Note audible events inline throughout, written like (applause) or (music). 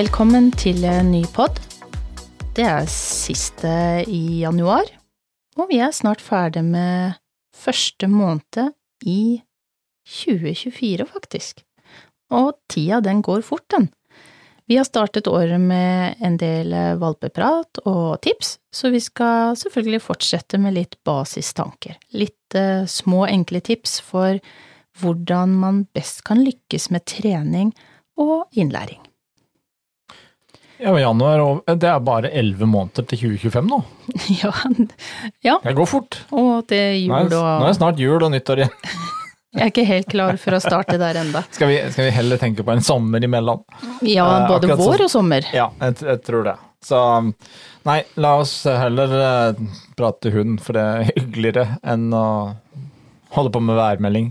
Velkommen til en ny pod. Det er siste i januar, og vi er snart ferdig med første måned i 2024, faktisk. Og tida, den går fort, den. Vi har startet året med en del valpeprat og tips, så vi skal selvfølgelig fortsette med litt basistanker. Litt uh, små, enkle tips for hvordan man best kan lykkes med trening og innlæring. Ja, men januar, det er bare elleve måneder til 2025 nå. (laughs) Ja, ja. Det går fort. og det er jul nå er det snart jul og nyttår igjen. (laughs) Jeg er ikke helt klar for å starte der enda. (laughs) Skal vi, skal vi heller tenke på en sommer imellom? Ja, Eh, både eh, vår og sommer. Ja, jeg, jeg tror det. Så nei, la oss heller eh, prate hund, for det er hyggeligere enn å holde på med værmelding.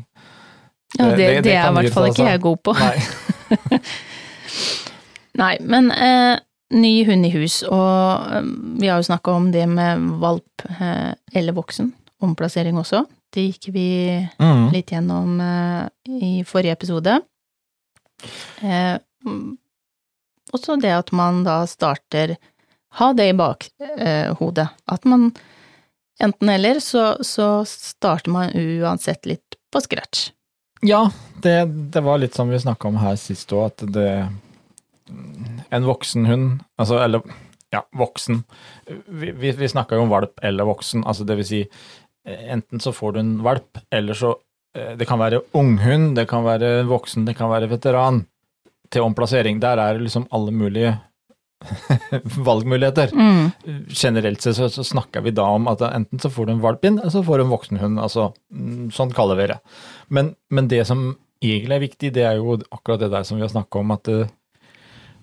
Ja, det, det- det det er i hvert fall ikke jeg god på. Nei. Nei, men eh, ny hund i hus, og eh, vi har jo snakka om det med valp eh, eller voksen, omplassering også. Det gikk vi Mm. litt gjennom eh, i forrige episode. Eh, mm, også det at man da starter Ha det i bakhodet. at man enten eller, så, så starter man uansett litt på scratch. Ja, det, det var litt som vi snakka om her sist òg, at det En voksen hund, altså eller ja, voksen Vi, vi, vi snakka jo om valp eller voksen, altså det vil si eh, enten så får du en valp, eller så eh, Det kan være unghund, det kan være voksen, det kan være veteran til omplassering. Der er det liksom alle mulige (laughs) valgmuligheter. Mm. Generelt sett så, så snakker vi da om at enten så får du en valp inn, eller så får du en voksenhund. Altså, mm, sånn kaller vi det. Men, men det som egentlig er viktig, det er jo akkurat det der som vi har snakka om, at eh,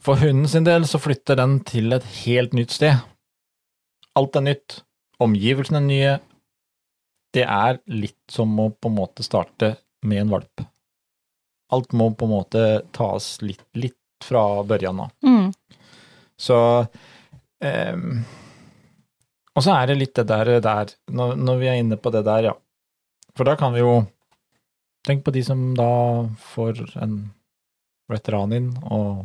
for hunden sin del så flytter den til et helt nytt sted. Alt er nytt. Omgivelsene er nye. Det er litt som å på en måte starte med en valp. Alt må på en måte tas litt, litt fra børjan av. Mm. Så ehm, Og så er det litt det der, der når, når vi er inne på det der, ja. For da kan vi jo Tenk på de som da får en veteran inn, og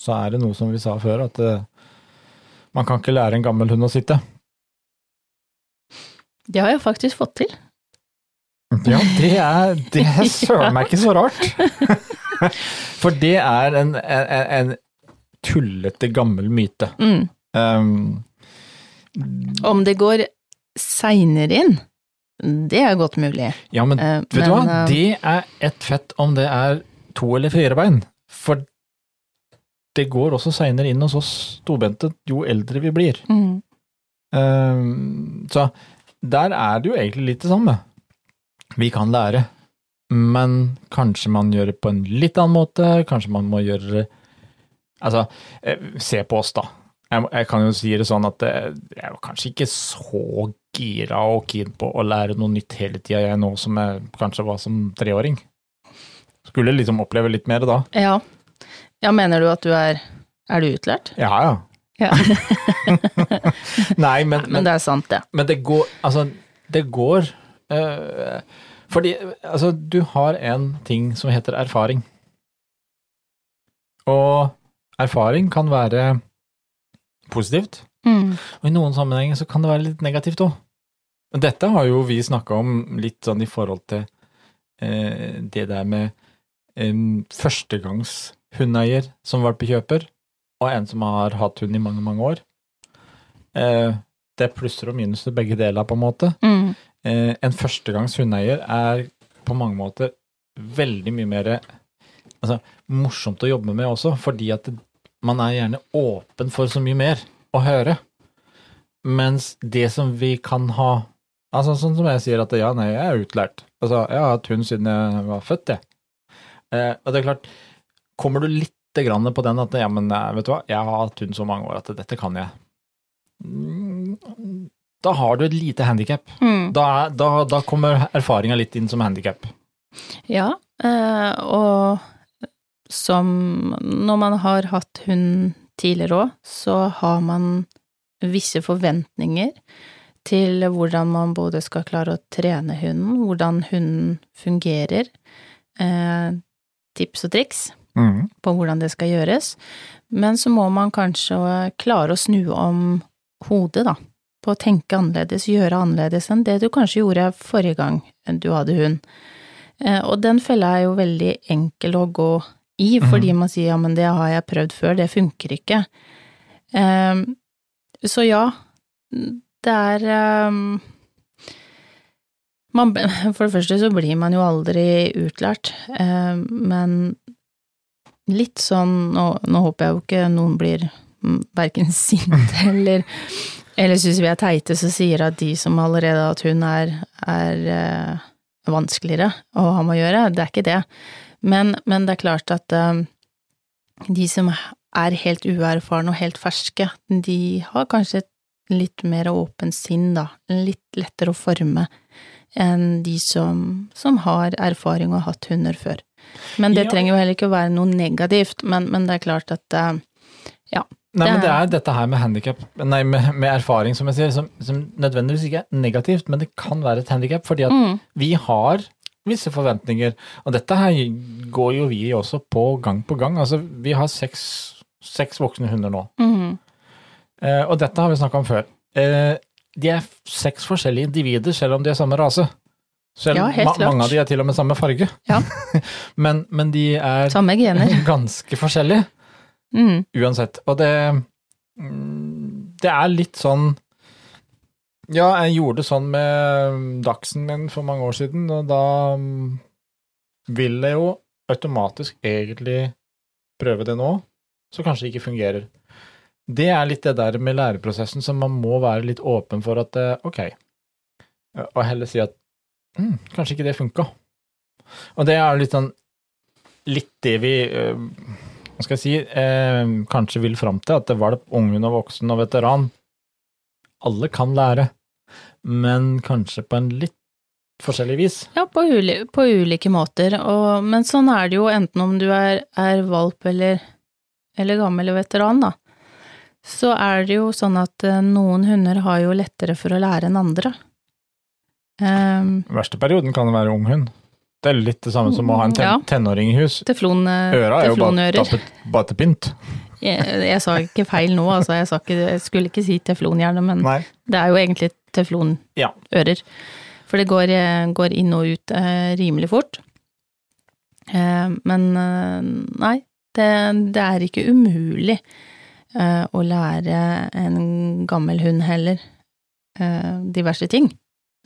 så er det noe som vi sa før, at eh, man kan ikke lære en gammel hund å sitte. Det har jeg faktisk fått til. Ja, det er, det er (laughs) (laughs) søren meg ikke så rart. (laughs) For det er en, en, en tullete gammel myte. Mm. Um, Om det går seinere inn, det er godt mulig. ja, men Eh, Vet du hva, eh, det er ett fett om det er to eller fire bein. For det går også seinere inn hos oss tobente jo eldre vi blir. mm. Um, så der er det jo egentlig litt det samme. Vi kan lære, men kanskje man gjør det på en litt annen måte, kanskje man må gjøre det Altså, eh, se på oss, da. Jeg, jeg kan jo si det sånn at eh, jeg var kanskje ikke så gira og keen på å lære noe nytt hele tida, jeg nå som jeg kanskje var som treåring. Skulle liksom oppleve litt mer da. Ja. Ja, mener du at du er Er du utlært? Ja, ja. Ja. (laughs) Nei, men, Men det er sant, det. Men det går Altså, det går øh, Fordi altså, du har en ting som heter erfaring. Og erfaring kan være positivt, Mm. og i noen sammenhenger så kan det være litt negativt òg. Dette har jo vi snakka om litt sånn i forhold til eh, det der med eh, førstegangs hundeeier som valpekjøper, og en som har hatt hund i mange, mange år. Eh, det er plusser og minuser begge deler, på en måte. Mm. Eh, en førstegangs hundeeier er på mange måter veldig mye mer altså, morsomt å jobbe med også, fordi at det, man er gjerne åpen for så mye mer å høre. Mens det som vi kan ha Altså sånn som jeg sier at ja, nei, jeg er utlært. Altså, jeg har hatt hund siden jeg var født, jeg. Eh, og det er klart, kommer du litt grann på den at ja, men eh, vet du hva, jeg har hatt hund så mange år at dette kan jeg. Mm, Da har du et lite handikap. Mm. Da, da, da kommer erfaringa litt inn som handikap. Ja, eh, og som når man har hatt hund tidligere òg, så har man visse forventninger til hvordan man både skal klare å trene hunden, hvordan hunden fungerer, eh, tips og triks Mhm. på hvordan det skal gjøres, men så må man kanskje klare å snu om hodet, da, på å tenke annerledes, gjøre annerledes enn det du kanskje gjorde forrige gang du hadde hund. Eh, Og den fella er jo veldig enkel å gå i, fordi man sier ja, men det har jeg prøvd før, det funker ikke. Eh, Så ja, det er eh, man, (laughs) For det første så blir man jo aldri utlært, men litt sånn Nå, nå håper jeg jo ikke noen blir verken (laughs) sinte eller eller syns vi er teite som sier at de som allerede har hun er, er øh, vanskeligere å ha med å gjøre. Det er ikke det. Men, men det er klart at øh, de som er helt uerfarne og helt ferske, de har kanskje et litt mer åpent sinn, da. Litt lettere å forme enn de som, som har erfaring og har hatt hunder før. Men det Ja. trenger jo heller ikke å være noe negativt, men, men det er klart at eh, ja. Nei, men Det er- dette her med handikap, nei, med, med erfaring, som jeg sier, som, som nødvendigvis ikke er negativt, men det kan være et handicap, fordi at Mm, vi har visse forventninger, og dette her går jo vi også på gang på gang. Altså, vi har seks, seks voksne hunder nå, mm, eh, og dette har vi snakka om før. Eh, de er seks forskjellige individer, selv om de er samme rase. Selv, Ja, ma mange av de er til og med samme farge. Ja. (laughs) men, men de er (laughs) ganske forskjellige. Mm. uansett. Og det mm, Det er litt sånn Ja, jeg gjorde det sånn med Dachsen min for mange år siden, og da mm, vil jeg jo automatisk egentlig prøve det nå, så kanskje det ikke fungerer. Det er litt det der med læreprosessen som man må være litt åpen for at eh, ok, og heller si at mm, kanskje ikke det funka. Og det er litt sånn litt det vi eh, hva skal jeg si, eh, kanskje vil fram til, at valp, ungen og voksen og veteran, alle kan lære, men kanskje på en litt forskjellig vis. Ja, på, uli på ulike måter, og, men sånn er det jo enten om du er, er valp eller, eller gammel veteran, da. Så er det jo sånn at eh, noen hunder har jo lettere for å lære enn andre. Um, verste perioden kan være unghund. Det er litt det samme som å ha en ten Ja. tenåring i hus. teflon, eh, Øra er jo bare tappet, bare til pynt. Jeg, jeg sa ikke feil nå, altså. Jeg, ikke, jeg skulle ikke si teflonhjerne, men Nei. det er jo egentlig teflonører. Ja. For det går, eh, går inn og ut eh, rimelig fort. Eh, men eh, nei, det, det er ikke umulig eh, å lære en gammel hund heller diverse ting.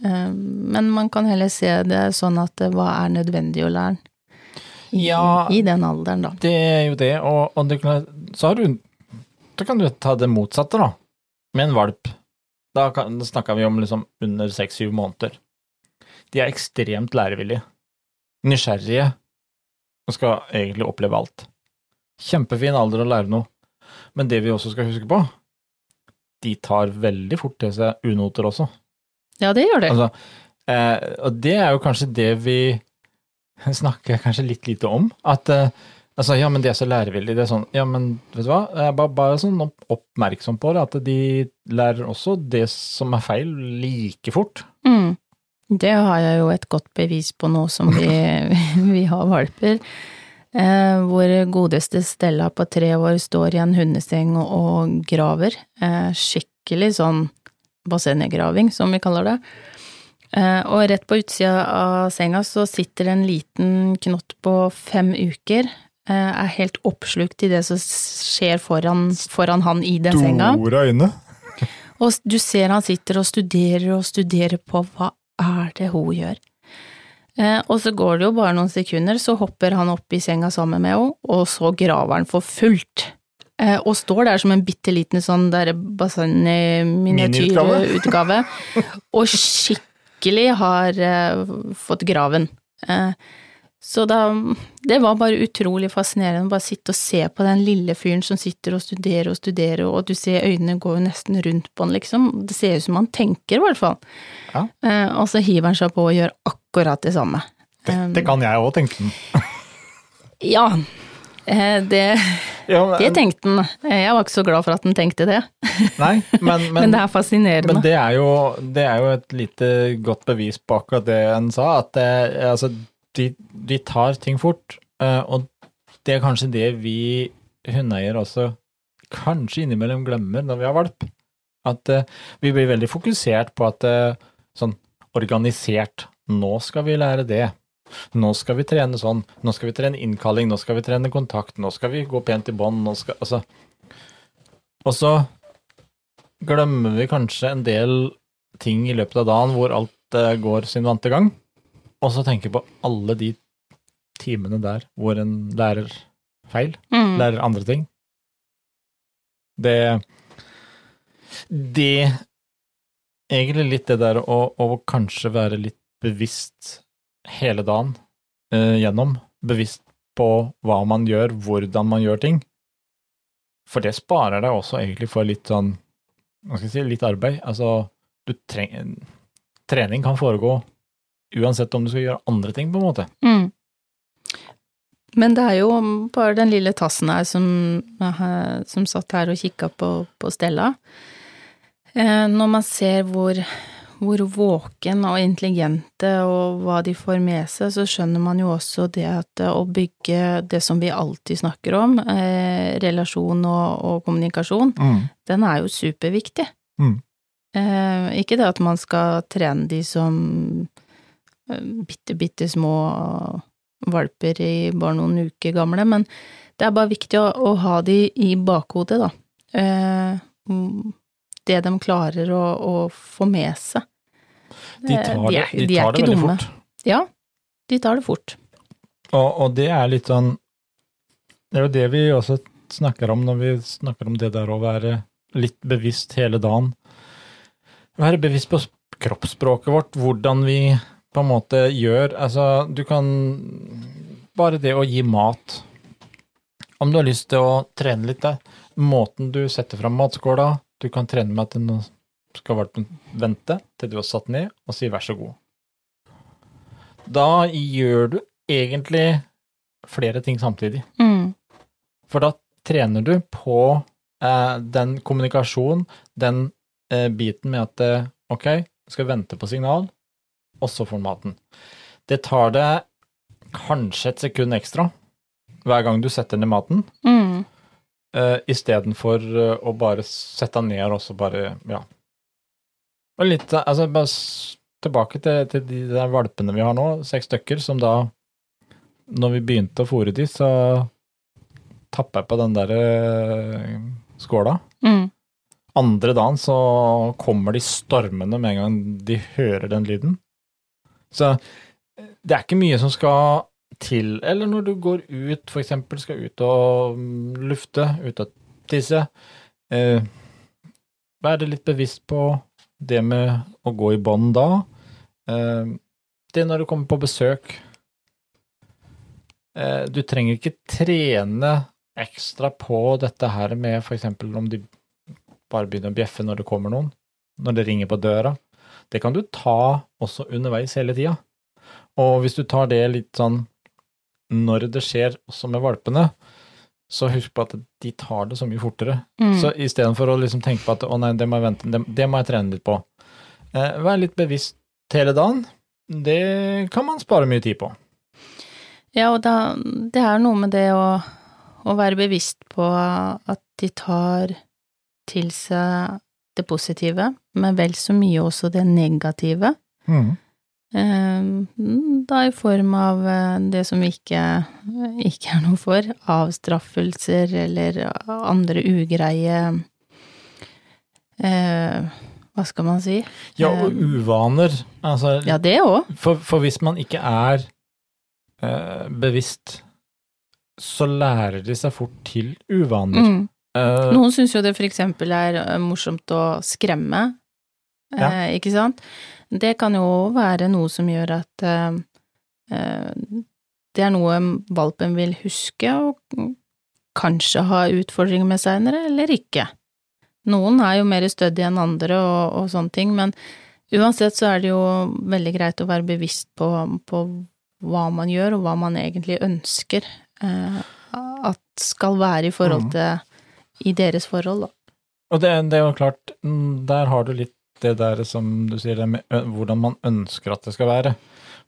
Eh, men man kan heller se det sånn at eh, hva er nødvendig å lære i, Ja. i den alderen, da. Det er jo det, og, og det så har du Da kan du ta det motsatte, da. Med en valp. Da, kan, da snakker vi om liksom under seks-syv måneder. De er ekstremt lærevillige. Nysgjerrige. Og skal egentlig oppleve alt. Kjempefin alder å lære noe. Men det vi også skal huske på, de tar veldig fort til seg unoter også. Ja, det gjør det. Altså, eh, og det er jo kanskje det vi (laughs) snakker kanskje litt lite om. At eh, altså, ja, men de er så lærevillige. Det er sånn, ja, men vet du hva, jeg er bare, bare sånn oppmerksom på det, at de lærer også det som er feil, like fort. Mm. Det har jeg jo et godt bevis på nå som vi, (laughs) vi har valper. Eh, hvor godeste Stella på tre år står i en hundeseng og, og graver. Eh, skikkelig sånn bassenggraving, som vi kaller det. Eh, og rett på utsida av senga så sitter en liten knott på fem uker. Eh, er helt oppslukt i det som skjer foran, foran han i den senga. Store øyne. (laughs) Og du ser han sitter og studerer og studerer på hva er det hun gjør. Eh, og så går det jo bare noen sekunder, så hopper han opp i senga sammen med henne, og så graver han for fullt. Eh, og står der som en bitte liten sånn bassengminiatyrutgave, og skikkelig har eh, fått graven. Eh, så da, det var bare utrolig fascinerende å bare sitte og se på den lille fyren som sitter og studerer og studerer, og du ser øynene går jo nesten rundt på han, liksom. Det ser ut som han tenker, i hvert fall. Ja. Eh, og så hiver han seg på og gjør akkurat det samme. Dette kan jeg òg, tenkte han. Ja, det, Ja, men- det tenkte han. Eh, Jeg var ikke så glad for at han tenkte det, Nei, (laughs) men, men, men det er fascinerende. Men det er, jo, det er jo et lite godt bevis på akkurat det han sa, at det, altså, de, de tar ting fort, eh, og det er kanskje det vi hundeeiere også kanskje innimellom glemmer når vi har valp. At vi blir veldig fokusert på at sånn organisert Nå skal vi lære det. Nå skal vi trene sånn. Nå skal vi trene innkalling. Nå skal vi trene kontakt. Nå skal vi gå pent i bånd. Nå skal Altså. Og så glemmer vi kanskje en del ting i løpet av dagen hvor alt uh, går sin vante gang. Og så tenker vi på alle de timene der hvor en lærer feil, Mm. lærer andre ting. Det Det Egentlig litt det der å, å kanskje være litt bevisst hele dagen eh, gjennom. Bevisst på hva man gjør, hvordan man gjør ting. For det sparer deg også egentlig for litt sånn Hva skal jeg si, litt arbeid. Altså, du trenger Trening kan foregå uansett om du skal gjøre andre ting, på en måte. Mm. Men det er jo bare den lille tassen her som, som satt her og kikka på, på Stella. Eh, når man ser hvor, hvor våken og intelligente og hva de får med seg, så skjønner man jo også det at å bygge det som vi alltid snakker om, eh, relasjon og, og kommunikasjon, den er jo superviktig. Mm. Eh, ikke det at man skal trene de som eh, bitte, bitte små valper i bare noen uker gamle, men det er bare viktig å, å ha de i bakhodet, da. Eh, mm, det de klarer å, å få med seg. De Eh, tar de det, er- de de tar det veldig dumme. fort. Ja, de tar det fort. Og, og det er litt sånn Det er jo det vi også snakker om når vi snakker om det der å være litt bevisst hele dagen. Være bevisst på kroppsspråket vårt, hvordan vi på en måte gjør Altså, du kan Bare det å gi mat. Om du har lyst til å trene litt der, måten du setter fram matskåla Du kan trene med at den skal vente til du har satt ned, og si vær så god. Da gjør du egentlig flere ting samtidig. Mm. For da trener du på eh, den kommunikasjonen, den eh, biten med at eh, ok, du skal vente på signal, og så får du maten. Det tar det kanskje et sekund ekstra hver gang du setter ned maten, Mm. Eh, istedenfor uh, å bare sette den ned og så bare, ja. Og litt, altså bare tilbake til, til de der valpene vi har nå, seks stykker, som da, når vi begynte å fôre de, så tappa jeg på den der eh, skåla. Mm. Andre dagen så kommer de stormende med en gang de hører den lyden. Så det er ikke mye som skal til. Eller når du går ut, eksempel skal ut og mm, lufte, ut og tisse. Eh, være litt bevisst på det med å gå i bånd da. Eh, det når du kommer på besøk. Eh, du trenger ikke trene ekstra på dette her med eksempel om de bare begynner å bjeffe når det kommer noen, når det ringer på døra. Det kan du ta også underveis hele tida. Og hvis du tar det litt sånn når det skjer også med valpene, så husk på at de tar det så mye fortere. Mm. Så istedenfor å liksom tenke på at å nei, det må jeg vente, det, det må jeg trene litt på. Eh, vær litt bevisst hele dagen. Det kan man spare mye tid på. Ja, og da, det er noe med det å, å være bevisst på at de tar til seg det positive, men vel så mye også det negative. Eh, Da i form av eh, det som ikke, ikke er noe for, avstraffelser eller andre ugreie eh, Hva skal man si? Ja, og uvaner. Altså, Ja, det òg. For, for hvis man ikke er eh, bevisst, så lærer de seg fort til uvaner. Mm. Noen syns jo det for eksempel er morsomt å skremme, Ja. ikke sant? Det kan jo være noe som gjør at eh, eh, det er noe valpen vil huske og kanskje ha utfordringer med seinere, eller ikke. Noen er jo mer stødige enn andre og, og sånne ting, men uansett så er det jo veldig greit å være bevisst på, på hva man gjør, og hva man egentlig ønsker eh, at skal være i forhold Mhm. til i deres forhold, da. Og det, det er jo klart, mm, der har du litt det der som du sier, det med hvordan man ønsker at det skal være.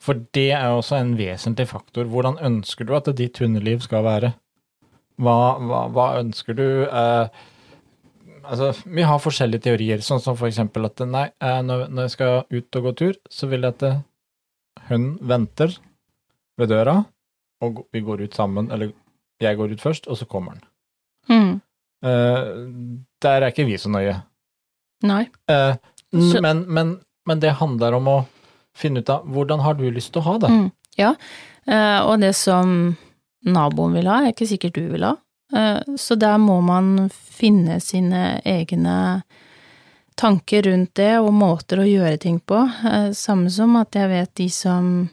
For det er jo også en vesentlig faktor. Hvordan ønsker du at ditt hundeliv skal være? Hva, hva, hva ønsker du? Eh, altså, vi har forskjellige teorier, sånn som for eksempel at nei, eh, når, når jeg skal ut og gå tur, så vil jeg at eh, hun venter ved døra, og vi går ut sammen, eller jeg går ut først, og så kommer han. Mm. Eh, der er ikke vi så nøye. Nei. Eh, men, men, men det handler om å finne ut av hvordan har du lyst til å ha det? Mm. Ja, eh, og det som naboen vil ha, er ikke sikkert du vil ha. Eh, Så der må man finne sine egne tanker rundt det, og måter å gjøre ting på. Eh, Samme som at jeg vet de som,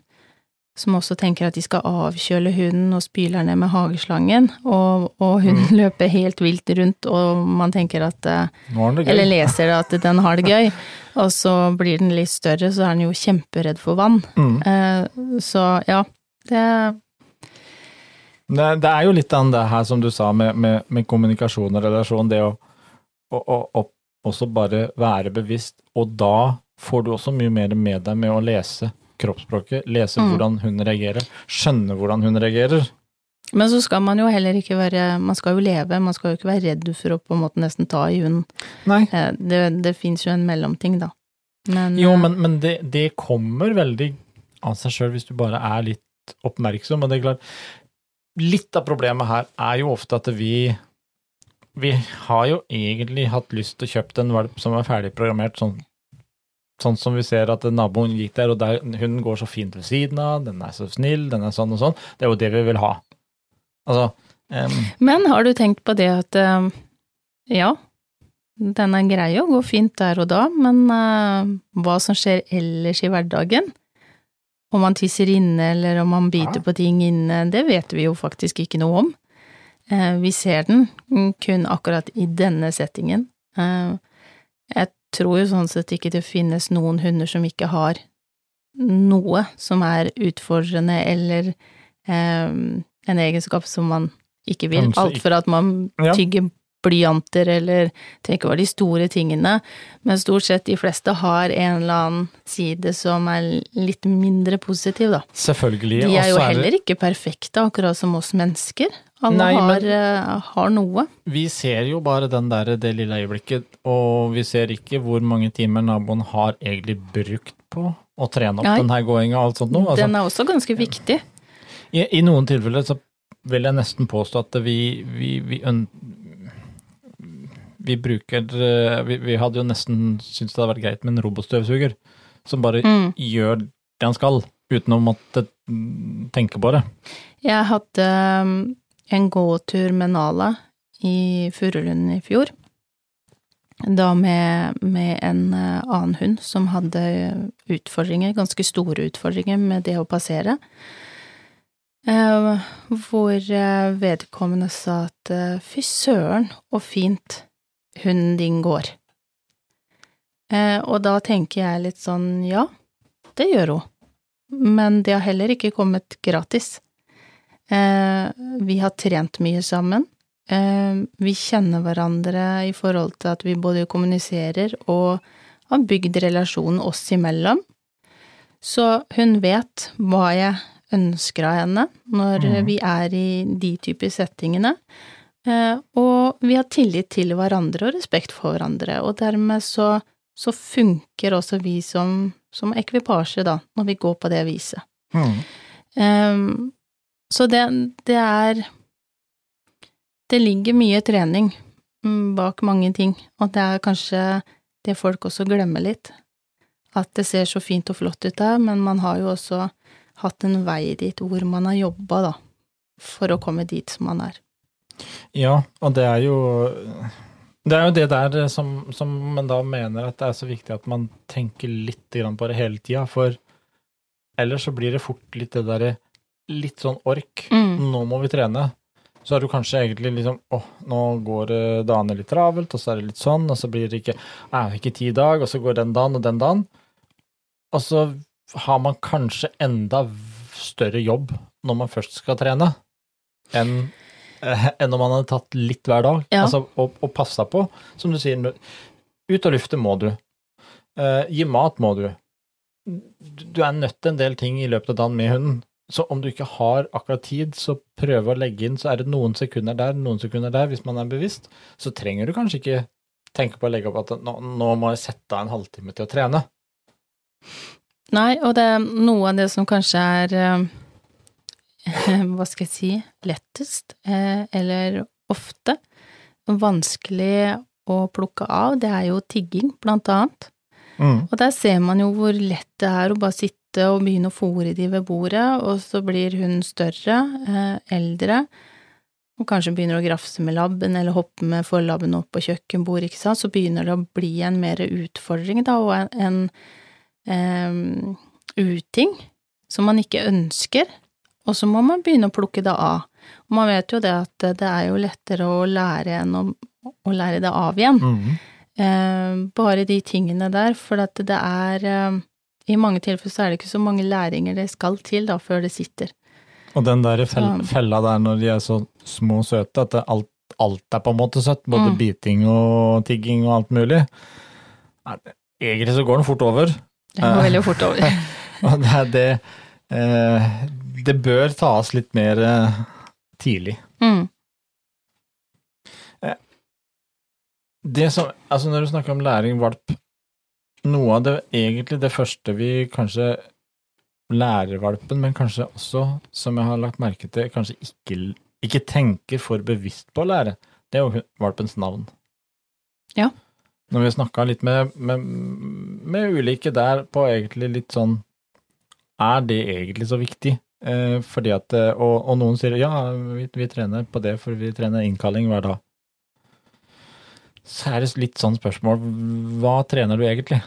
som også tenker at de skal avkjøle hunden og spyler ned med hageslangen, og, og hunden løper helt vilt rundt, og man tenker at eh, er eller leser at den har det gøy, (laughs) og så blir den litt større, så er den jo kjemperedd for vann. Mm. Eh, Så ja, det Det, det er jo litt av det her som du sa med, med, med kommunikasjon og relasjon, det å, å, å også bare være bevisst, og da får du også mye mer med deg med å lese kroppsspråket, lese Mm. hvordan hun reagerer, skjønne hvordan hun reagerer. Men så skal man jo heller ikke være Man skal jo leve, man skal jo ikke være redd for å på en måte nesten ta i hunden. Nei. Eh, Det, det fins jo en mellomting, da. Men, Jo, eh, men, men det, det kommer veldig av seg sjøl hvis du bare er litt oppmerksom. Og det er klart, litt av problemet her er jo ofte at vi Vi har jo egentlig hatt lyst til å kjøpe en valp som er ferdig programmert, sånn, sånn som vi ser at naboen gikk der, og der, hun går så fint ved siden av, den er så snill, den er sånn og sånn. Det er jo det vi vil ha. Altså um, men har du tenkt på det at eh, ja, den er grei å gå fint der og da, men uh, hva som skjer ellers i hverdagen? Om man tisser inne, eller om man biter Ja. på ting inne, det vet vi jo faktisk ikke noe om. Uh, Vi ser den kun akkurat i denne settingen. Uh, Jeg tror jo sånn sett ikke det finnes noen hunder som ikke har noe som er utfordrende, eller eh, en egenskap som man ikke vil. Alt for at man tygger blyanter, eller tenker over de store tingene, men stort sett de fleste har en eller annen side som er litt mindre positiv, da. selvfølgelig. De er jo heller ikke perfekte, akkurat som oss mennesker. Alle Nei, men- har, eh, har noe. Vi ser jo bare den der, det lille øyeblikket, og vi ser ikke hvor mange timer naboen har egentlig brukt på å trene opp Nei. den her gåinga og alt sånt noe. Altså, Den er også ganske viktig. i, I noen tilfeller så vil jeg nesten påstå at vi, vi, vi, vi bruker eh, vi, vi hadde jo nesten syntes det hadde vært greit med en robotstøvsuger som bare Mm. gjør det han skal, uten å måtte tenke på det. Jeg hadde en gåtur med Nala i Furulund i fjor. Da med, med en eh, annen hund som hadde utfordringer, ganske store utfordringer med det å passere. Eh, hvor eh, vedkommende sa at fy søren, og fint hunden din går. Og da tenker jeg litt sånn, ja, det gjør hun. Men det har heller ikke kommet gratis. Eh, vi har trent mye sammen. Eh, vi kjenner hverandre i forhold til at vi både kommuniserer og har bygd relasjonen oss imellom. Så hun vet hva jeg ønsker av henne når mm. vi er i de typer settingene. Eh, og vi har tillit til hverandre og respekt for hverandre, og dermed så, så funker også vi som, som ekvipasje, da, når vi går på det viset. Ehm, så det, det er Det ligger mye trening mm, bak mange ting, og det er kanskje det folk også glemmer litt. At det ser så fint og flott ut der, men man har jo også hatt en vei dit hvor man har jobba, da, for å komme dit som man er. Ja, og det er jo det er jo det der som, som man da mener at det er så viktig at man tenker litt på det hele tida, for ellers så blir det fort litt det derre litt sånn ork. Mm. Nå må vi trene. Så er du kanskje egentlig liksom Å, nå går eh, dagene litt travelt, og så er det litt sånn, og så blir det ikke er det ikke ti dag, og så går den dagen og den dagen. Og så har man kanskje enda større jobb når man først skal trene, enn eh, enn om man hadde tatt litt hver dag. Ja. Altså, og, og passa på. Som du sier, ut og lufte må du. Eh, gi mat må du. du er nødt til en del ting i løpet av dagen med hunden. Så om du ikke har akkurat tid, så prøv å legge inn, så er det noen sekunder der, noen sekunder der, hvis man er bevisst. Så trenger du kanskje ikke tenke på å legge opp at nå, nå må jeg sette av en halvtime til å trene. Nei, og det er noe av det som kanskje er eh, (laughs) hva skal jeg si, lettest, eh, eller ofte vanskelig å plukke av, det er jo tigging, blant annet. Mm. Og der ser man jo hvor lett det er å bare sitte og begynne å fòre de ved bordet, og så blir hun større, eh, eldre, og kanskje begynner å grafse med labben eller hoppe med forlabben opp på kjøkkenbordet, ikke sant, så begynner det å bli en mer utfordring, da, og en, en um, uting som man ikke ønsker, og så må man begynne å plukke det av. Og man vet jo det at det er jo lettere å lære enn å, å lære det av igjen. Mm. Eh, bare de tingene der, for at det er eh, I mange tilfeller så er det ikke så mange læringer det skal til da, før det sitter. Og den der fel fella der når de er så små og søte, at det, alt, alt er på en måte søtt, både Mm. biting og tigging og alt mulig. Egentlig så går den fort over. Den går veldig fort over. (laughs) Og det er det eh, Det bør tas litt mer eh, tidlig. Mm. Det som, altså når du snakker om læring valp, noe av det egentlig det første vi kanskje lærer valpen, men kanskje også, som jeg har lagt merke til, kanskje ikke, ikke tenker for bevisst på å lære, det er jo valpens navn. Ja. Når vi snakka litt med, med, med ulike der på egentlig litt sånn Er det egentlig så viktig? Eh, fordi at, eh, og, og noen sier ja, vi, vi trener på det, for vi trener innkalling hver dag. Så er det litt sånn spørsmål, hva trener du egentlig?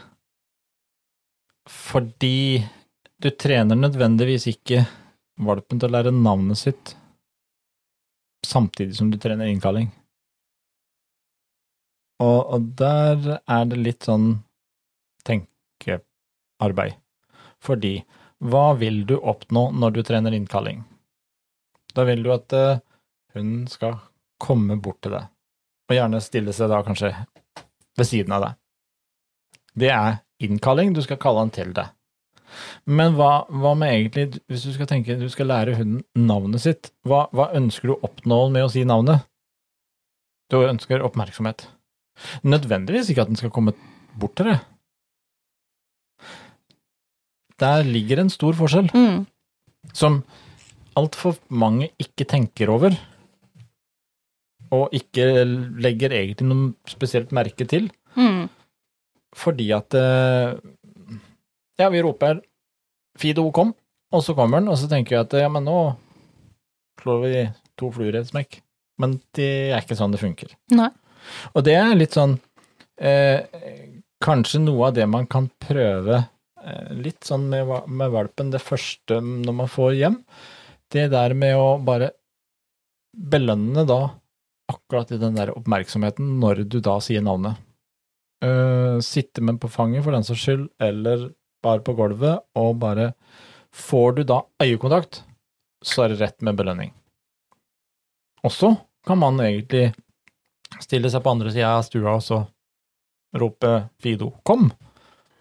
Fordi du trener nødvendigvis ikke valpen til å lære navnet sitt samtidig som du trener innkalling. Og, og der er det litt sånn tenkearbeid. Fordi hva vil du oppnå når du trener innkalling? Da vil du at eh, hunden skal komme bort til deg, og gjerne stille seg da kanskje ved siden av deg. Det er innkalling, du skal kalle han til deg. Men hva, hva med egentlig, hvis du skal tenke du skal lære hunden navnet sitt, hva, hva ønsker du å oppnå med å si navnet? Du ønsker oppmerksomhet. Nødvendigvis ikke at den skal komme bort til deg. Der ligger en stor forskjell, Mm. som altfor mange ikke tenker over, og ikke legger egentlig noe spesielt merke til. Mm. Fordi at eh, Ja, vi roper 'Fido, kom', og så kommer den, og så tenker jeg at ja, men nå slår vi to fluer i et smekk. Men det er ikke sånn det funker. Nei. Og det er litt sånn eh, Kanskje noe av det man kan prøve eh, litt sånn med, med valpen det første når man får hjem, det der med å bare belønne da akkurat i den der oppmerksomheten når du da sier navnet. Eh, sitte med på fanget for den saks skyld, eller bare på gulvet, og bare Får du da øyekontakt, så er det rett med belønning. Og så kan man egentlig stille seg på andre sida av stua og så rope 'Fido, kom'.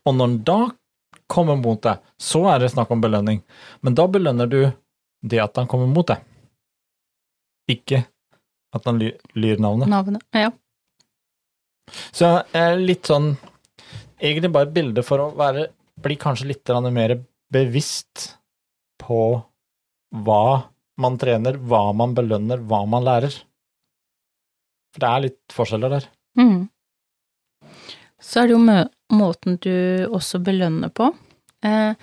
Og når den da kommer mot deg, så er det snakk om belønning. Men da belønner du det at han kommer mot deg, ikke at han lyr navnet. Navnet. Ja. Så eh, litt sånn Egentlig bare et bilde for å være, bli kanskje litt mer bevisst på hva man trener, hva man belønner, hva man lærer. For det er litt forskjeller der. Mm. Så er det jo måten du også belønner på. Eh,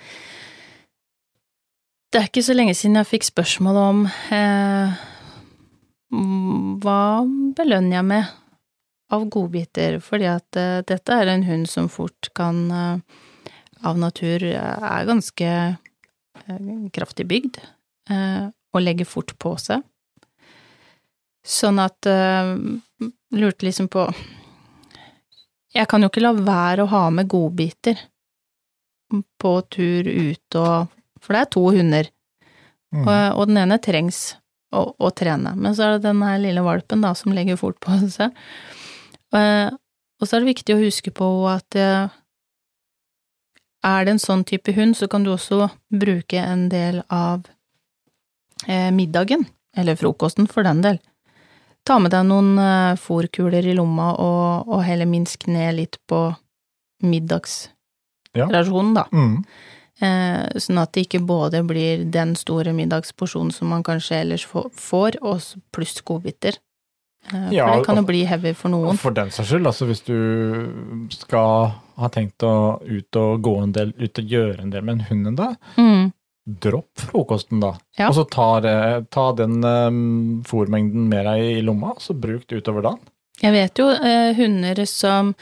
det er ikke så lenge siden jeg fikk spørsmål om eh, hva belønner jeg med av godbiter, fordi at uh, dette er en hund som fort kan uh, av natur eh, er ganske kraftig bygd og legger fort på seg. Sånn at lurte liksom på Jeg kan jo ikke la være å ha med godbiter på tur ut og For det er to hunder, Mm. og, og den ene trengs å, å trene. Men så er det den her lille valpen da som legger fort på seg. Eh, og så er det viktig å huske på at eh, er det en sånn type hund, så kan du også bruke en del av eh, middagen, eller frokosten for den del. Ta med deg noen fòrkuler i lomma og, og heller minsk ned litt på middagsrasjonen, da. Mm. Eh, sånn at det ikke både blir den store middagsporsjonen som man kanskje ellers får, og pluss godbiter. Eh, Ja, for det kan jo bli heavy for noen. For den saks skyld, altså hvis du skal ha tenkt å ut og gå en del, ut og gjøre en del med en hund en dag, Mm. dropp frokosten da. Ja. Og så ta, ta den um, fôrmengden med deg i lomma, så bruk det utover dagen. Jeg vet jo eh, hunder som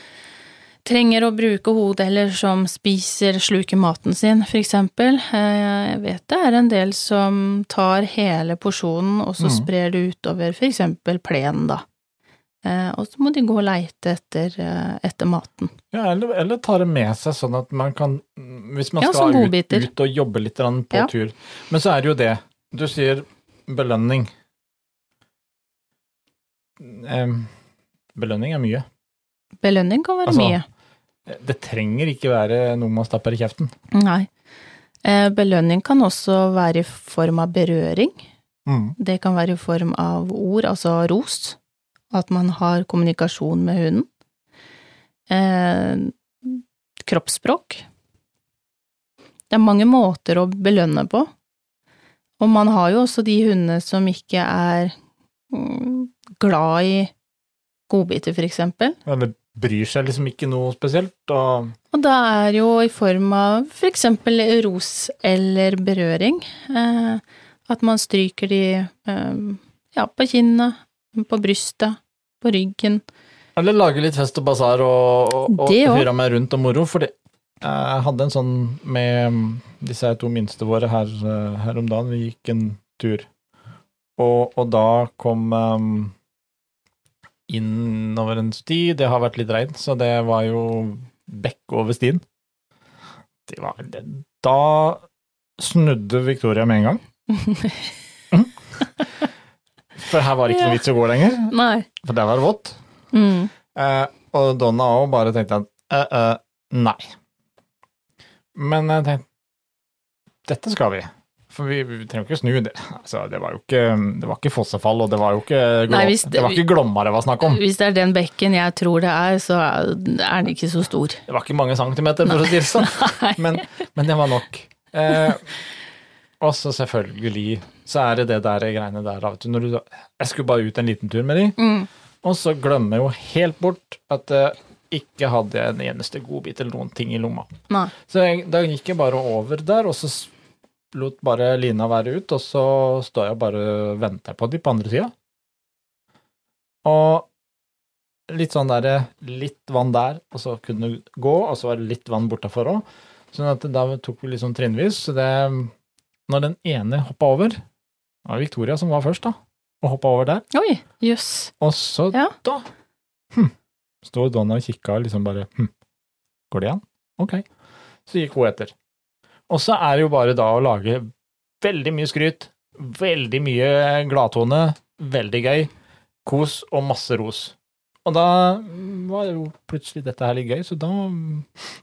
trenger å bruke hodet, eller som spiser, sluker maten sin, for eksempel. Eh, jeg vet det er en del som tar hele porsjonen, og så Mm. sprer det utover for eksempel plenen, da. Eh, og så må de gå og leite etter, eh, etter maten. Ja, eller, eller ta det med seg sånn at man kan Hvis man Ja, skal ut, ut og jobbe litt på Ja. tur. Men så er det jo det. Du sier belønning. Em, belønning er mye. Belønning kan være Altså, mye. Det trenger ikke være noe man stapper i kjeften. Nei. Eh, belønning kan også være i form av berøring. Mm. Det kan være i form av ord, altså ros. At man har kommunikasjon med hunden. Eh, kroppsspråk. Det er mange måter å belønne på. Og man har jo også de hundene som ikke er mm, glad i godbiter, for eksempel. Eller bryr seg liksom ikke noe spesielt. Og Og da er jo i form av for eksempel ros eller berøring, eh, at man stryker de eh, ja, på kinnet, på brystet, på ryggen. Eller lage litt fest og basar og, og, og hyre meg rundt og moro. For jeg hadde en sånn med mm, disse to minste våre her, eh, her om dagen. Vi gikk en tur, og, og da kom um, innover en sti. Det har vært litt regn, så det var jo bekk over stien. Det var, det, da snudde Victoria med en gang. (laughs) For her var det ikke noe vits å gå lenger, Nei. for der var det vått. Mm. Eh, og Donna òg bare tenkte at eh, eh, nei. Men jeg tenkte dette skal vi. For vi, vi trenger ikke snu det. Altså, det var jo ikke, det var ikke fossefall, og det var jo ikke, Nei, det- det var ikke Glomma det var snakk om. Hvis det er den bekken jeg tror det er, så er den ikke så stor. Det var ikke mange centimeter, for å si det sånn. Men, men det var nok. Eh, og så selvfølgelig så er det det der greiene der. du, jeg skulle bare ut en liten tur med de, Mm. og så glemmer jeg jo helt bort at jeg ikke hadde en eneste godbit eller noen ting i lomma. Nei. Så jeg, da gikk jeg bare over der, og så lot bare lina være ut, og så står jeg bare og venter på de på andre sida. Og litt sånn derre Litt vann der, og så kunne du gå, og så var det litt vann bortafor òg. Sånn at da tok vi sånn trinnvis. Så det Når den ene hoppa over Det var Victoria som var først, da, og hoppa over der. Oi, jøss. Og så Ja. da hm, Sto Donna og kikka liksom bare hm, Går det an? Ok. Så gikk hun etter. Og så er det jo bare da å lage veldig mye skryt, veldig mye gladtone, veldig gøy, kos og masse ros. Og da var jo plutselig dette her litt gøy, så da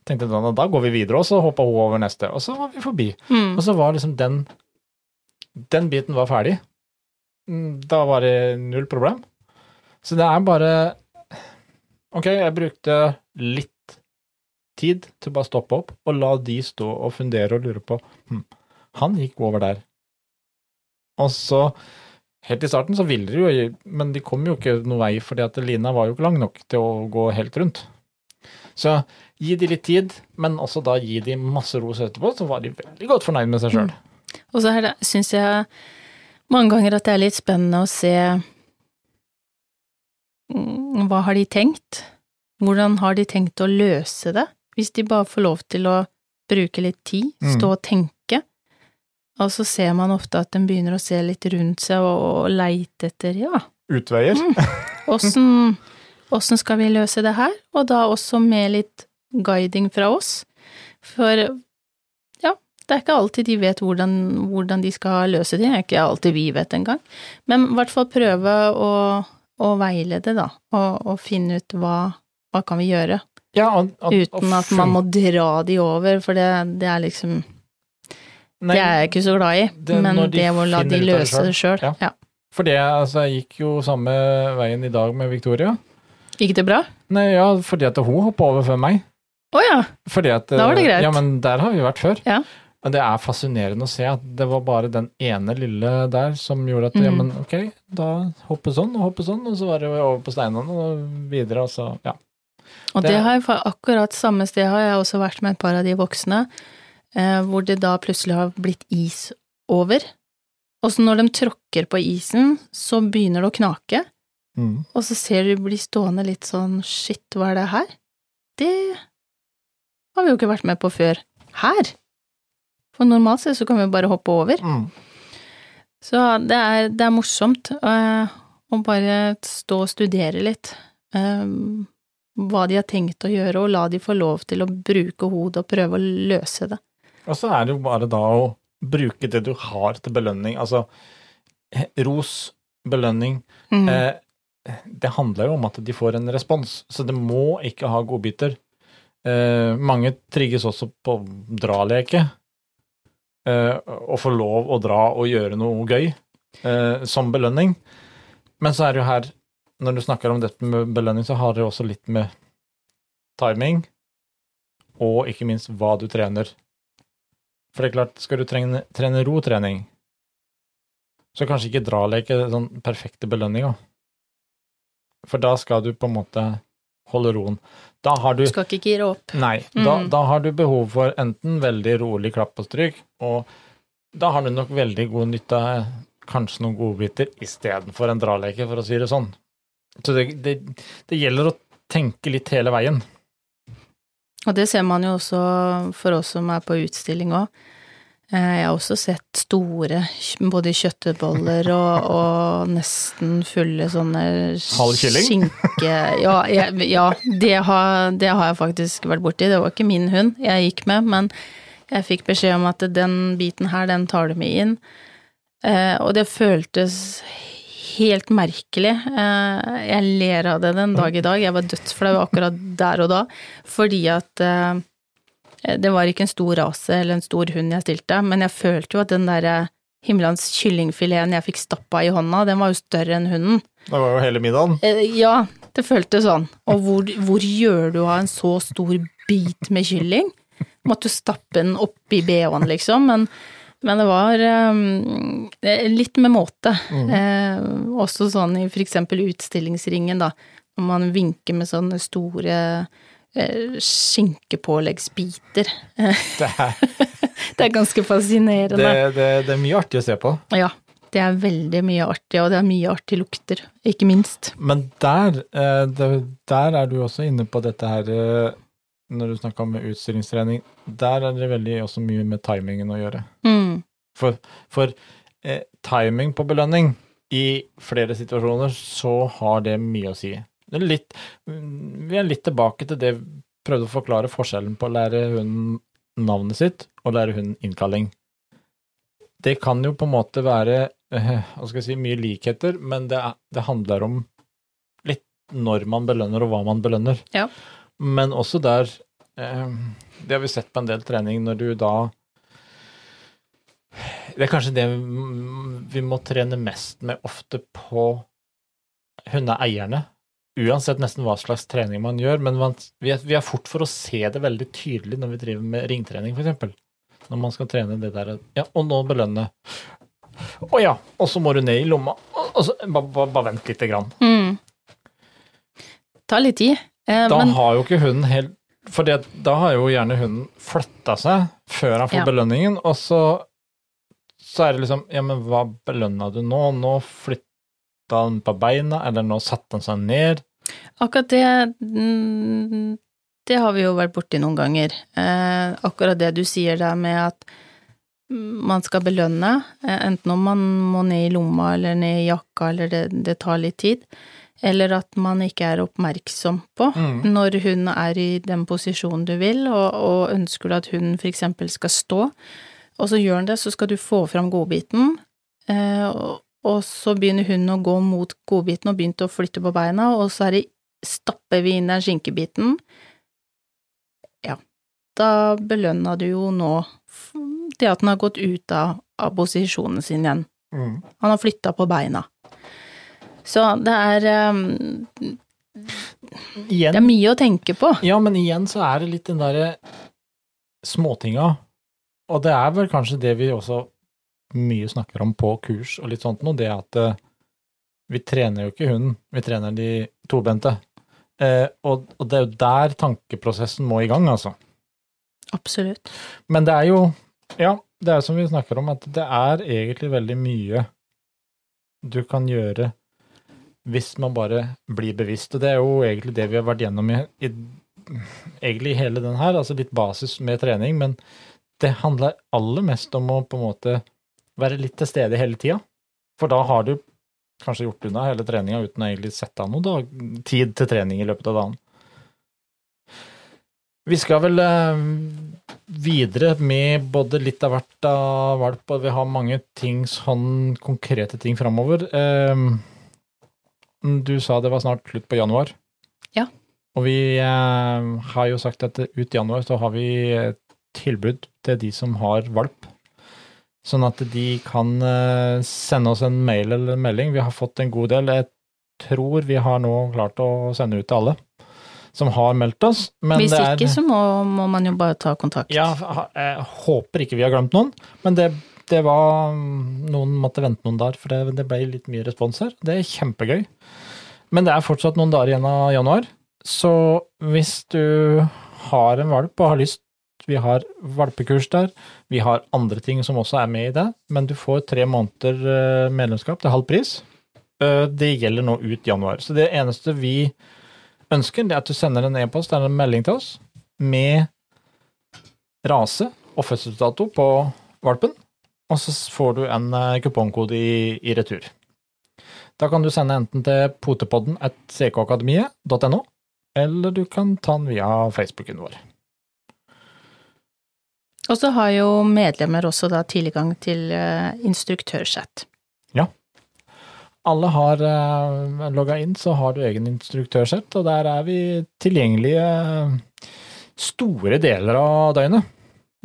tenkte jeg da går vi videre, og så hoppa hun over neste, og så var vi forbi. Mm. Og så var liksom den Den biten var ferdig. Da var det null problem. Så det er bare Ok, jeg brukte litt tid til å bare stoppe opp og la de stå og fundere og lure på hm, Han gikk over der. Og så Helt i starten så ville de jo, men de kom jo ikke noen vei, fordi at lina var jo ikke lang nok til å gå helt rundt. Så gi de litt tid, men også da gi de masse ros etterpå, så var de veldig godt fornøyd med seg sjøl. Og så syns jeg mange ganger at det er litt spennende å se mm, hva har de tenkt? Hvordan har de tenkt å løse det? Hvis de bare får lov til å bruke litt tid, Mm. stå og tenke, og så ser man ofte at en begynner å se litt rundt seg og, og leite etter, ja, Utveier. åssen mm. skal vi løse det her? Og da også med litt guiding fra oss. For ja, det er ikke alltid de vet hvordan, hvordan de skal løse det, det er ikke alltid vi vet engang. Men i hvert fall prøve å, å veilede, da, og, og finne ut hva, hva kan vi gjøre. Ja, og, og, uten at man må dra de over, for det, det er liksom Nei, Det er jeg ikke så glad i, det- men de det å la de løse det sjøl. Ja. Ja. For det, altså, jeg gikk jo samme veien i dag med Victoria. Gikk det bra? Nei, ja, fordi at hun hoppa over før meg. Å ja. Fordi at, Da var det greit. Ja, men der har vi vært før. Ja. Men det er fascinerende å se at det var bare den ene lille der som gjorde at ja, Mhm. men ok, da hoppe sånn og hoppe sånn, og så var det over på steinene og videre, og så ja. Og det, Det- har jeg akkurat samme sted har jeg også vært med et par av de voksne, eh, hvor det da plutselig har blitt is over. Og så når de tråkker på isen, så begynner det å knake, Mm. og så ser du bli stående litt sånn shit, hva er det her? Det har vi jo ikke vært med på før. Her! For normalt sett så kan vi jo bare hoppe over. Mm. Så det er, det er morsomt å, å bare stå og studere litt. eh, hva de har tenkt å gjøre, og la de få lov til å bruke hodet og prøve å løse det. Og så er det jo bare da å bruke det du har til belønning. Altså, ros, belønning. Mm. Eh, det handler jo om at de får en respons, så det må ikke ha godbiter. Eh, mange trigges også på draleke. Eh, å få lov å dra og gjøre noe gøy eh, som belønning. Men så er det jo her, når du snakker om dette med belønning, så har det også litt med timing, og ikke minst hva du trener. For det er klart, skal du trene, trene rotrening, så kanskje ikke draleke er sånn perfekte belønninga. For da skal du på en måte holde roen. Da har du skal ikke gire opp. Nei, da, Mm. da har du behov for enten veldig rolig klapp og stryk, og da har du nok veldig god nytte av kanskje noen godbiter istedenfor en draleke, for å si det sånn. Så det, det, det gjelder å tenke litt hele veien. Og det ser man jo også for oss som er på utstilling òg. Jeg har også sett store både kjøttboller og, og nesten fulle sånne Halv kylling? skinke... Ja, jeg, ja det, har, det har jeg faktisk vært borti. Det var ikke min hund jeg gikk med, men jeg fikk beskjed om at den biten her, den tar du med inn. Eh, og det føltes helt merkelig. Eh, jeg ler av det den dag i dag. Jeg var dødsflau akkurat der og da, fordi at eh, det var ikke en stor rase eller en stor hund jeg stilte, men jeg følte jo at den derre himmelens kyllingfileten jeg fikk stappa i hånda, den var jo større enn hunden. Det var jo hele middagen. Eh, Ja, det føltes sånn. Og hvor, hvor gjør du av en så stor bit med kylling? Måtte jo stappe den oppi bh-en, liksom, men, men det var um, litt med måte. Eh, også sånn i eksempel utstillingsringen, da, når man vinker med sånne store eh, skinkepåleggsbiter. (laughs) Det er, det er ganske fascinerende. det, det, det er mye artig å se på. Ja, det er veldig mye artig, og det er mye artig lukter, ikke minst. Men der, eh, der er du også inne på dette her eh, Når du snakka om utstillingstrening, der er det veldig også mye med timingen å gjøre. Mm. For, for eh, timing på belønning i flere situasjoner, så har det mye å si. Det er litt, mm, vi er litt tilbake til det vi prøvde å forklare forskjellen på å lære hunden navnet sitt og lære hunden innkalling. Det kan jo på en måte være eh, hva skal jeg si, mye likheter, men det, er, det handler om litt når man belønner og hva man belønner. Ja. Men også der eh, Det har vi sett på en del trening, når du da det er kanskje det vi må trene mest med ofte på hundeeierne. Uansett nesten hva slags trening man gjør, men vi, er, fort for å se det veldig tydelig når vi driver med ringtrening, f.eks. Når man skal trene det der Ja, og nå belønne. Å ja, og så må du ned i lomma. Bare, bare, bare vent lite grann. Mm. Ta litt tid. Eh, Da men har jo ikke hunden helt For da har jo gjerne hunden flytta seg før han får Ja. belønningen, og så, så er det liksom Ja, men hva belønna du nå? Nå flytta han på beina, eller nå satte han seg ned. akkurat det mm, Det har vi jo vært borti noen ganger. Eh, akkurat det du sier der med at man skal belønne, eh, enten om man må ned i lomma eller ned i jakka, eller det, det tar litt tid, eller at man ikke er oppmerksom på Mm. når hun er i den posisjonen du vil, og, og ønsker du at for eksempel skal stå, og så gjør han det, så skal du få fram godbiten, eh, og, og så begynner hunden å gå mot godbiten og begynte å flytte på beina, og så det, stapper vi inn den skinkebiten, Ja, da belønna du jo nå det at han har gått ut av, av posisjonen sin igjen. Mm. Han har flytta på beina. Så det er um, Igjen, Det er mye å tenke på. Ja, men igjen så er det litt den derre småtinga, og det er vel kanskje det vi også mye snakker om på kurs og litt sånt nå, det at eh, vi trener jo ikke hunden, vi trener de tobente. Eh, og, og det er jo der tankeprosessen må i gang, altså. Absolutt. Men det er jo, ja, det er som vi snakker om, at det er egentlig veldig mye du kan gjøre hvis man bare blir bevisst. Og det er jo egentlig det vi har vært gjennom i, i egentlig hele den her, altså litt basis med trening, men det handler aller mest om å på en måte være litt til stede hele tida. For da har du kanskje gjort unna hele treninga uten å egentlig sette av noe tid til trening i løpet av dagen. Vi skal vel eh, videre med både litt av hvert av valp, og vi har mange ting, sånn konkrete ting framover. Eh, du sa det var snart slutt på januar. Ja. Og vi eh, har jo sagt at ut januar så har vi tilbud til de som har valp. Sånn at de kan eh, sende oss en mail eller en melding. Vi har fått en god del. Jeg tror vi har nå klart å sende ut til alle som har meldt oss. Men Hvis det er, ikke, så må, må man jo bare ta kontakt. ja, jeg håper ikke vi har glemt noen, men det, det var Noen måtte vente noen dager, for det, det ble litt mye respons her. Det er kjempegøy. Men det er fortsatt noen dager igjen av januar, så hvis du har en valp og har lyst Vi har valpekurs der, vi har andre ting som også er med i det, men du får tre måneder eh, medlemskap til halv pris. Eh, Det gjelder nå ut januar. Så det eneste vi ønsker, det er at du sender en e-post eller en melding til oss med rase og fødselsdato på valpen, og så får du en eh, kupongkode i, i retur. Da kan du sende enten til potepodden at ckakademiet.no, eller du kan ta den via Facebooken vår. Og så har jo medlemmer også da tilgang til instruktørchat. Ja. Alle har uh, logga inn, så har du egen instruktørsett, og der er vi tilgjengelige eh, store deler av døgnet.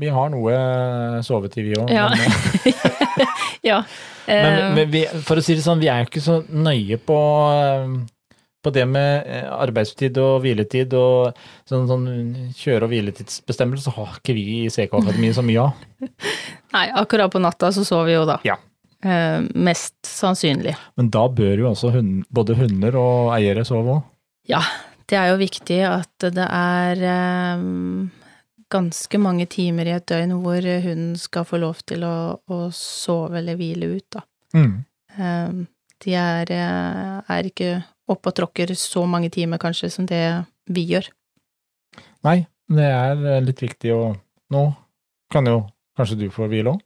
Vi har noe sovetid, vi òg. Ja. Men, (laughs) ja. (laughs) men, eh, men vi, for å si det sånn, vi er jo ikke så nøye på, eh, på det med eh, arbeidstid og hviletid og sånn, sånn kjøre- og hviletidsbestemmelser, så har ikke vi i CK Akademiet så mye av. (laughs) nei, akkurat på natta så sover vi jo da. Ja. Eh, mest sannsynlig. Men da bør jo også hund, både hunder og eiere sove òg. Ja, det er jo viktig at det er eh, ganske mange timer i et døgn hvor hunden skal få lov til å, å sove eller hvile ut, da. Mm. Eh, de er, eh, er ikke oppe og tråkker så mange timer kanskje som det vi gjør. Nei, det er eh, litt viktig å Nå kan jo kanskje du få hvile òg?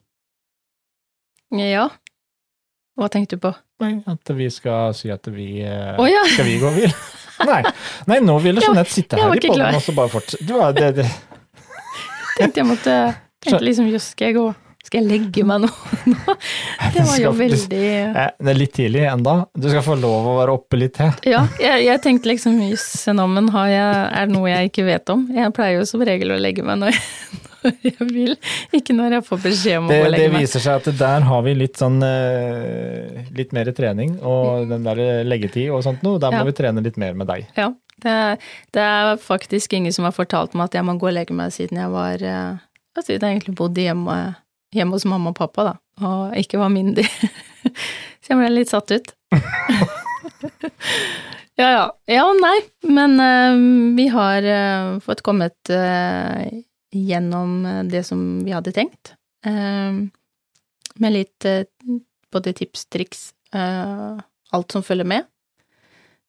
Ja. Hva tenkte du på? Nei, at vi skal si at vi oh, ja! Skal vi gå og hvile? (laughs) Nei. Nei, nå ville Jeanette sitte her i ikke podden og så bare fortsette. Det det, det. Tenkte jeg måtte Tenkte liksom jøss, skal jeg gå Skal jeg legge meg nå? (laughs) Det var jo veldig Eh, Det er litt tidlig enda. Du skal få lov å være oppe litt til. Ja, jeg, jeg tenkte liksom jøss, nå, men har jeg, er det noe jeg ikke vet om? Jeg pleier jo som regel å legge meg når jeg, (laughs) når jeg vil, ikke når jeg får beskjed om Det, å det legge meg. viser seg at der har vi litt sånn eh, Litt mer trening og den der leggetid og sånt noe. Der må Ja. vi trene litt mer med deg. Ja, det, det er faktisk ingen som har fortalt meg at jeg må gå og legge meg siden jeg var altså, jeg egentlig bodde hjemme, hjemme hos mamma og pappa, da, og ikke var myndig. (laughs) Så jeg ble litt satt ut. (laughs) ja, ja. Ja og nei, men uh, vi har uh, fått kommet uh, gjennom det som vi hadde tenkt. Med litt både tips, triks, alt som følger med.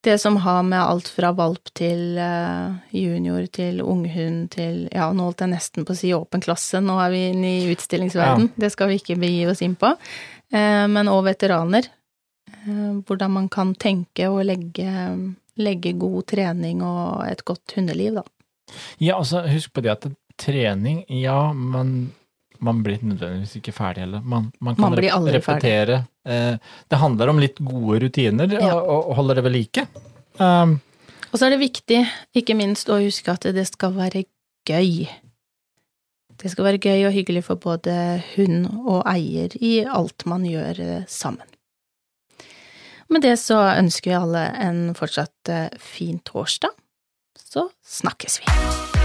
Det som har med alt fra valp til eh, junior til unghund til Ja, nå holdt jeg nesten på å si åpen klasse, nå er vi inne i utstillingsverden. Det skal vi ikke begi oss inn på. Eh, men òg veteraner. Eh, hvordan man kan tenke og legge, legge god trening og et godt hundeliv, da. Ja, altså husk på det at trening, ja, man, man blir nødvendigvis ikke ferdig heller. Man, man kan Man blir aldri repetere. Eh, det handler om litt gode rutiner Ja. og, og holde det ved like. Um, Og så er det viktig, ikke minst, å huske at det skal være gøy. Det skal være gøy og hyggelig for både hund og eier i alt man gjør eh, sammen. Med det så ønsker vi alle en fortsatt eh, fin torsdag. Så snakkes vi.